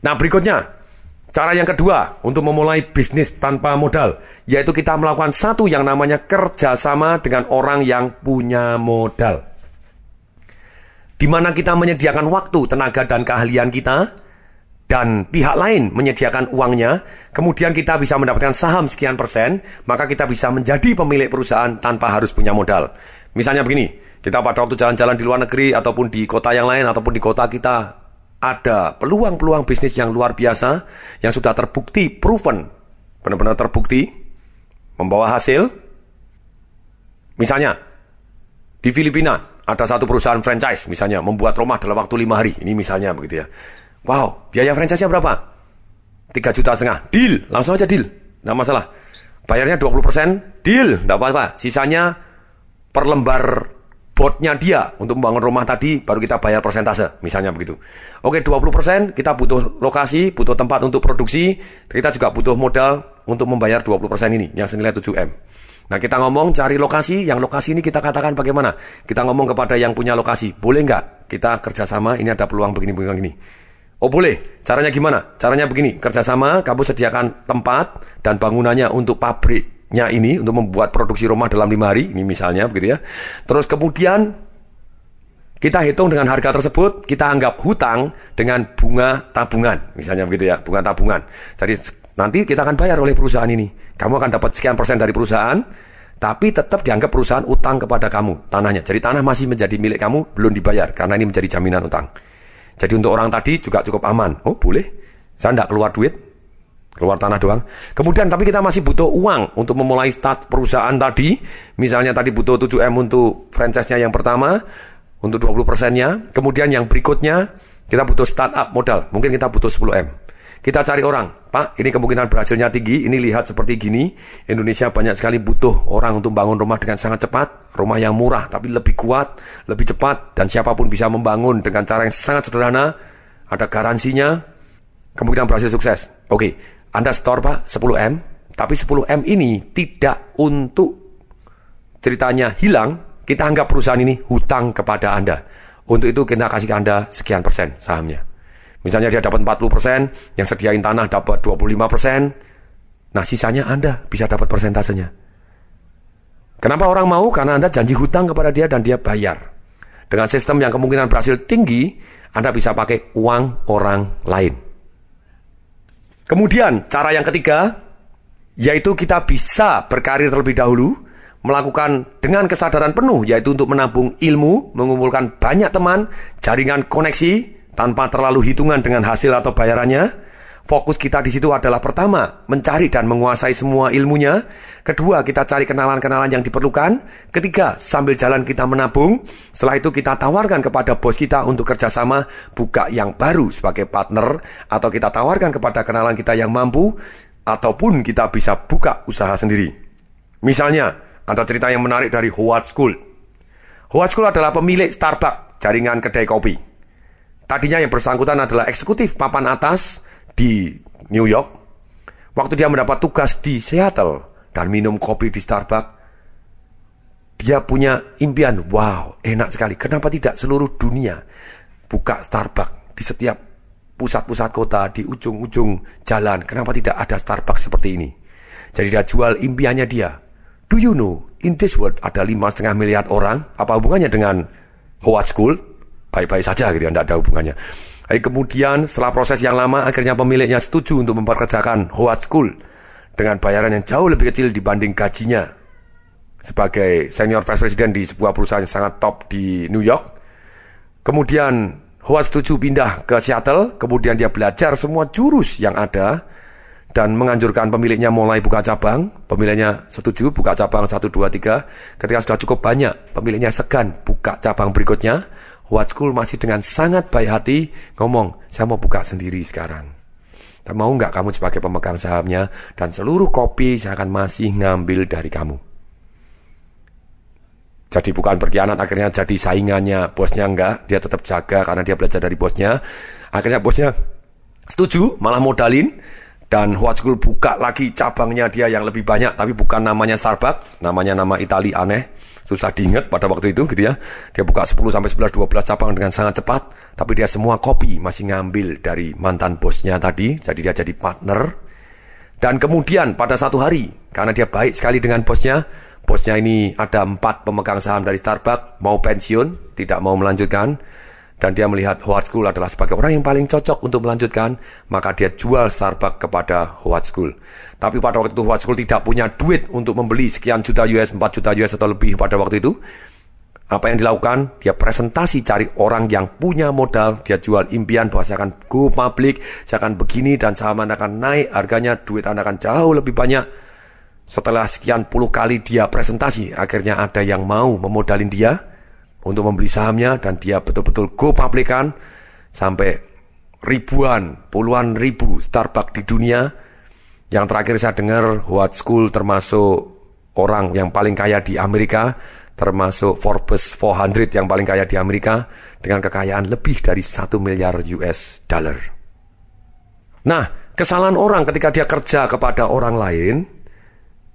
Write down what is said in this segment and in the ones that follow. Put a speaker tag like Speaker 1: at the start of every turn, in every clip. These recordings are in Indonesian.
Speaker 1: Nah berikutnya, cara yang kedua untuk memulai bisnis tanpa modal, yaitu kita melakukan satu yang namanya kerjasama dengan orang yang punya modal. Di mana kita menyediakan waktu, tenaga, dan keahlian kita, dan pihak lain menyediakan uangnya, kemudian kita bisa mendapatkan saham sekian persen, maka kita bisa menjadi pemilik perusahaan tanpa harus punya modal. Misalnya begini, kita pada waktu jalan-jalan di luar negeri ataupun di kota yang lain ataupun di kota kita ada peluang-peluang bisnis yang luar biasa yang sudah terbukti, proven, benar-benar terbukti, membawa hasil. Misalnya, di Filipina ada satu perusahaan franchise, misalnya membuat rumah dalam waktu lima hari. Ini misalnya begitu ya. Wow, biaya franchise-nya berapa? 3 juta setengah. Deal, langsung aja deal. Nggak masalah. Bayarnya 20%, deal. Nggak apa-apa. Sisanya per lembar botnya dia untuk membangun rumah tadi baru kita bayar persentase misalnya begitu. Oke 20% kita butuh lokasi, butuh tempat untuk produksi, kita juga butuh modal untuk membayar 20% ini yang senilai 7M. Nah kita ngomong cari lokasi, yang lokasi ini kita katakan bagaimana? Kita ngomong kepada yang punya lokasi, boleh nggak kita kerjasama, ini ada peluang begini-begini begini. Oh boleh, caranya gimana? Caranya begini, kerjasama kamu sediakan tempat dan bangunannya untuk pabrik nya ini untuk membuat produksi rumah dalam lima hari, ini misalnya begitu ya. Terus kemudian kita hitung dengan harga tersebut, kita anggap hutang dengan bunga tabungan, misalnya begitu ya, bunga tabungan. Jadi nanti kita akan bayar oleh perusahaan ini. Kamu akan dapat sekian persen dari perusahaan, tapi tetap dianggap perusahaan utang kepada kamu tanahnya. Jadi tanah masih menjadi milik kamu, belum dibayar karena ini menjadi jaminan utang. Jadi untuk orang tadi juga cukup aman. Oh boleh, saya tidak keluar duit, keluar tanah doang. Kemudian tapi kita masih butuh uang untuk memulai start perusahaan tadi. Misalnya tadi butuh 7M untuk franchise-nya yang pertama, untuk 20 persennya. Kemudian yang berikutnya kita butuh startup modal. Mungkin kita butuh 10M. Kita cari orang, Pak, ini kemungkinan berhasilnya tinggi, ini lihat seperti gini. Indonesia banyak sekali butuh orang untuk bangun rumah dengan sangat cepat, rumah yang murah tapi lebih kuat, lebih cepat, dan siapa pun bisa membangun dengan cara yang sangat sederhana, ada garansinya, kemungkinan berhasil sukses. Oke, anda store Pak 10M, tapi 10M ini tidak untuk ceritanya hilang, kita anggap perusahaan ini hutang kepada Anda. Untuk itu kita kasih ke Anda sekian persen sahamnya. Misalnya dia dapat 40 persen, yang sediain tanah dapat 25 persen, nah sisanya Anda bisa dapat persentasenya. Kenapa orang mau? Karena Anda janji hutang kepada dia dan dia bayar. Dengan sistem yang kemungkinan berhasil tinggi, Anda bisa pakai uang orang lain. Kemudian cara yang ketiga yaitu kita bisa berkarir terlebih dahulu melakukan dengan kesadaran penuh yaitu untuk menabung ilmu, mengumpulkan banyak teman, jaringan koneksi tanpa terlalu hitungan dengan hasil atau bayarannya Fokus kita di situ adalah pertama, mencari dan menguasai semua ilmunya. Kedua, kita cari kenalan-kenalan yang diperlukan. Ketiga, sambil jalan kita menabung. Setelah itu kita tawarkan kepada bos kita untuk kerjasama buka yang baru sebagai partner. Atau kita tawarkan kepada kenalan kita yang mampu. Ataupun kita bisa buka usaha sendiri. Misalnya, ada cerita yang menarik dari Howard School. Howard School adalah pemilik Starbucks, jaringan kedai kopi. Tadinya yang bersangkutan adalah eksekutif papan atas, di New York, waktu dia mendapat tugas di Seattle dan minum kopi di Starbucks, dia punya impian, wow, enak sekali. Kenapa tidak seluruh dunia buka Starbucks di setiap pusat-pusat kota, di ujung-ujung jalan. Kenapa tidak ada Starbucks seperti ini? Jadi dia jual impiannya dia. Do you know, in this world ada lima setengah miliar orang. Apa hubungannya dengan Howard School? Baik-baik saja gitu ya, tidak ada hubungannya. Kemudian setelah proses yang lama akhirnya pemiliknya setuju untuk memperkerjakan Howard School dengan bayaran yang jauh lebih kecil dibanding gajinya sebagai senior vice president di sebuah perusahaan yang sangat top di New York. Kemudian Howard setuju pindah ke Seattle, kemudian dia belajar semua jurus yang ada dan menganjurkan pemiliknya mulai buka cabang. Pemiliknya setuju buka cabang 1, 2, 3. Ketika sudah cukup banyak, pemiliknya segan buka cabang berikutnya. School masih dengan sangat baik hati ngomong, saya mau buka sendiri sekarang. Dan mau nggak kamu sebagai pemegang sahamnya dan seluruh kopi saya akan masih ngambil dari kamu. Jadi bukan berkhianat akhirnya jadi saingannya bosnya enggak, dia tetap jaga karena dia belajar dari bosnya. Akhirnya bosnya setuju, malah modalin Dan School buka lagi cabangnya dia yang lebih banyak, tapi bukan namanya Starbucks, namanya nama Itali aneh, susah diingat pada waktu itu gitu ya. Dia buka 10 sampai 11 12 cabang dengan sangat cepat, tapi dia semua kopi masih ngambil dari mantan bosnya tadi, jadi dia jadi partner. Dan kemudian pada satu hari, karena dia baik sekali dengan bosnya, bosnya ini ada empat pemegang saham dari Starbucks, mau pensiun, tidak mau melanjutkan, dan dia melihat Howard School adalah sebagai orang yang paling cocok untuk melanjutkan, maka dia jual Starbucks kepada Howard School. Tapi pada waktu itu Howard School tidak punya duit untuk membeli sekian juta US, 4 juta US atau lebih pada waktu itu. Apa yang dilakukan? Dia presentasi cari orang yang punya modal, dia jual impian bahwa saya akan go public, saya akan begini dan saham Anda akan naik, harganya duit Anda akan jauh lebih banyak. Setelah sekian puluh kali dia presentasi, akhirnya ada yang mau memodalin dia, untuk membeli sahamnya dan dia betul-betul go publikan sampai ribuan, puluhan ribu Starbucks di dunia. Yang terakhir saya dengar Howard School termasuk orang yang paling kaya di Amerika, termasuk Forbes 400 yang paling kaya di Amerika dengan kekayaan lebih dari 1 miliar US dollar. Nah, kesalahan orang ketika dia kerja kepada orang lain,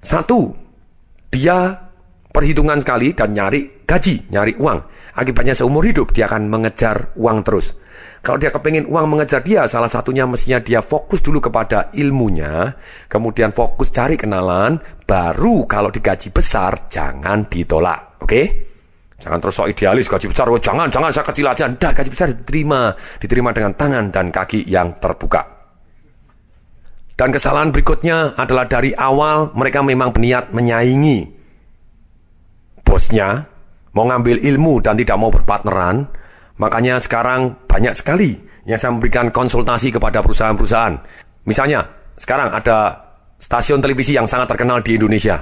Speaker 1: satu, dia perhitungan sekali dan nyari gaji, nyari uang. Akibatnya seumur hidup dia akan mengejar uang terus. Kalau dia kepengen uang mengejar dia, salah satunya mestinya dia fokus dulu kepada ilmunya, kemudian fokus cari kenalan, baru kalau digaji besar jangan ditolak. Oke? Okay? Jangan terus sok idealis gaji besar, oh, jangan, jangan saya kecil aja. Tidak, gaji besar diterima, diterima dengan tangan dan kaki yang terbuka. Dan kesalahan berikutnya adalah dari awal mereka memang berniat menyaingi bosnya mau ngambil ilmu dan tidak mau berpartneran, makanya sekarang banyak sekali yang saya memberikan konsultasi kepada perusahaan-perusahaan. Misalnya, sekarang ada stasiun televisi yang sangat terkenal di Indonesia.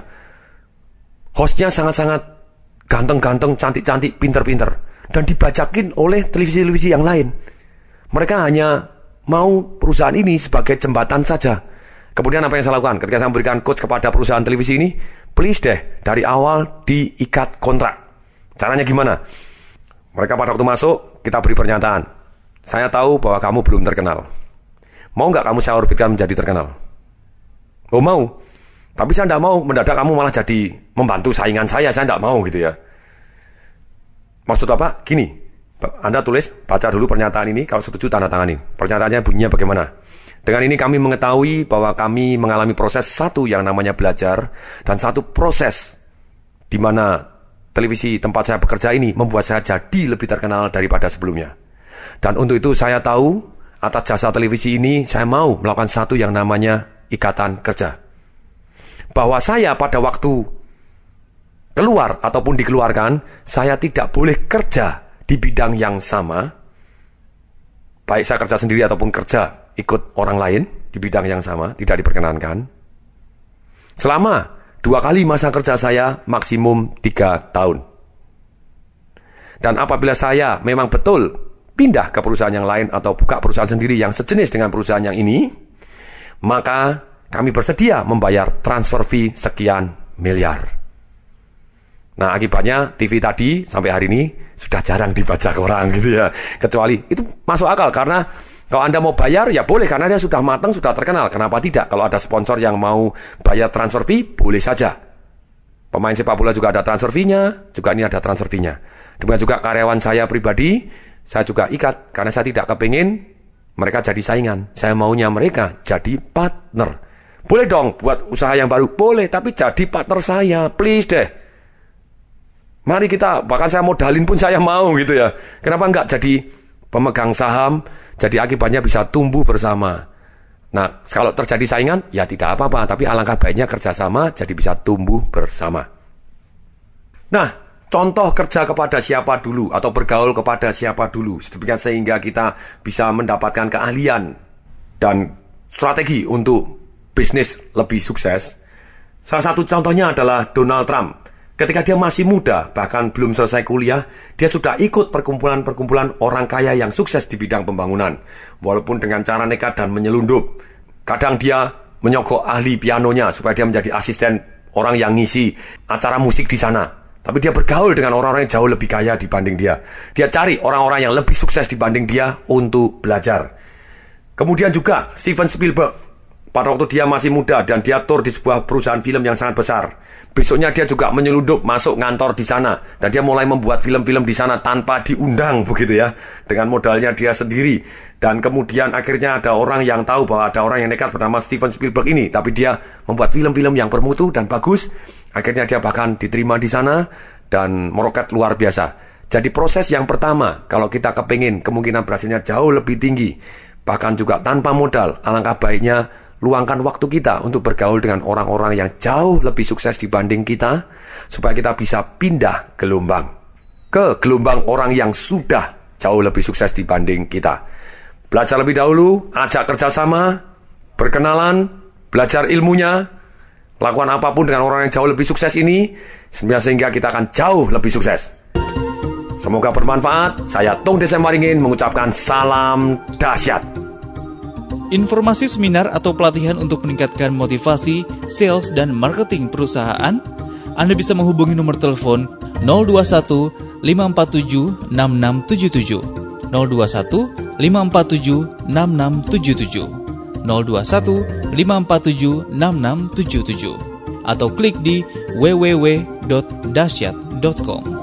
Speaker 1: Hostnya sangat-sangat ganteng-ganteng, cantik-cantik, pinter-pinter. Dan dibajakin oleh televisi-televisi yang lain. Mereka hanya mau perusahaan ini sebagai jembatan saja. Kemudian apa yang saya lakukan? Ketika saya memberikan coach kepada perusahaan televisi ini, please deh dari awal diikat kontrak. Caranya gimana? Mereka pada waktu masuk, kita beri pernyataan. Saya tahu bahwa kamu belum terkenal. Mau nggak kamu saya orbitkan menjadi terkenal? Oh mau. Tapi saya tidak mau mendadak kamu malah jadi membantu saingan saya. Saya tidak mau gitu ya. Maksud apa? Gini, Anda tulis, baca dulu pernyataan ini. Kalau setuju, tanda tangani. Pernyataannya bunyinya bagaimana? Dengan ini kami mengetahui bahwa kami mengalami proses satu yang namanya belajar dan satu proses di mana televisi tempat saya bekerja ini membuat saya jadi lebih terkenal daripada sebelumnya. Dan untuk itu saya tahu atas jasa televisi ini saya mau melakukan satu yang namanya ikatan kerja. Bahwa saya pada waktu keluar ataupun dikeluarkan, saya tidak boleh kerja di bidang yang sama. Baik saya kerja sendiri ataupun kerja ikut orang lain di bidang yang sama, tidak diperkenankan. Selama dua kali masa kerja saya maksimum tiga tahun. Dan apabila saya memang betul pindah ke perusahaan yang lain atau buka perusahaan sendiri yang sejenis dengan perusahaan yang ini, maka kami bersedia membayar transfer fee sekian miliar. Nah akibatnya TV tadi sampai hari ini sudah jarang dibaca orang gitu ya. Kecuali itu masuk akal karena kalau Anda mau bayar, ya boleh karena dia sudah matang, sudah terkenal. Kenapa tidak? Kalau ada sponsor yang mau bayar transfer fee, boleh saja. Pemain sepak bola juga ada transfer fee-nya, juga ini ada transfer fee-nya. Demikian juga karyawan saya pribadi, saya juga ikat karena saya tidak kepingin mereka jadi saingan. Saya maunya mereka jadi partner. Boleh dong buat usaha yang baru, boleh, tapi jadi partner saya, please deh. Mari kita, bahkan saya modalin pun saya mau gitu ya. Kenapa enggak jadi pemegang saham, jadi akibatnya bisa tumbuh bersama. Nah, kalau terjadi saingan, ya tidak apa-apa, tapi alangkah baiknya kerjasama jadi bisa tumbuh bersama. Nah, contoh kerja kepada siapa dulu atau bergaul kepada siapa dulu, sedemikian sehingga kita bisa mendapatkan keahlian dan strategi untuk bisnis lebih sukses. Salah satu contohnya adalah Donald Trump. Ketika dia masih muda, bahkan belum selesai kuliah, dia sudah ikut perkumpulan-perkumpulan orang kaya yang sukses di bidang pembangunan. Walaupun dengan cara nekat dan menyelundup. Kadang dia menyogok ahli pianonya supaya dia menjadi asisten orang yang ngisi acara musik di sana. Tapi dia bergaul dengan orang-orang yang jauh lebih kaya dibanding dia. Dia cari orang-orang yang lebih sukses dibanding dia untuk belajar. Kemudian juga Steven Spielberg pada waktu dia masih muda dan dia tur di sebuah perusahaan film yang sangat besar. Besoknya dia juga menyeludup masuk ngantor di sana dan dia mulai membuat film-film di sana tanpa diundang begitu ya dengan modalnya dia sendiri dan kemudian akhirnya ada orang yang tahu bahwa ada orang yang nekat bernama Steven Spielberg ini tapi dia membuat film-film yang bermutu dan bagus akhirnya dia bahkan diterima di sana dan meroket luar biasa jadi proses yang pertama kalau kita kepingin kemungkinan berhasilnya jauh lebih tinggi bahkan juga tanpa modal alangkah baiknya luangkan waktu kita untuk bergaul dengan orang-orang yang jauh lebih sukses dibanding kita, supaya kita bisa pindah gelombang ke gelombang orang yang sudah jauh lebih sukses dibanding kita. Belajar lebih dahulu, ajak kerjasama, berkenalan, belajar ilmunya, lakukan apa pun dengan orang yang jauh lebih sukses ini, sehingga kita akan jauh lebih sukses. Semoga bermanfaat. Saya Tung Desemaringin mengucapkan salam dahsyat.
Speaker 2: Informasi seminar atau pelatihan untuk meningkatkan motivasi, sales, dan marketing perusahaan, Anda bisa menghubungi nomor telepon 021 547 6677 021 547 6677 021 547 6677 atau klik di www.dasyat.com.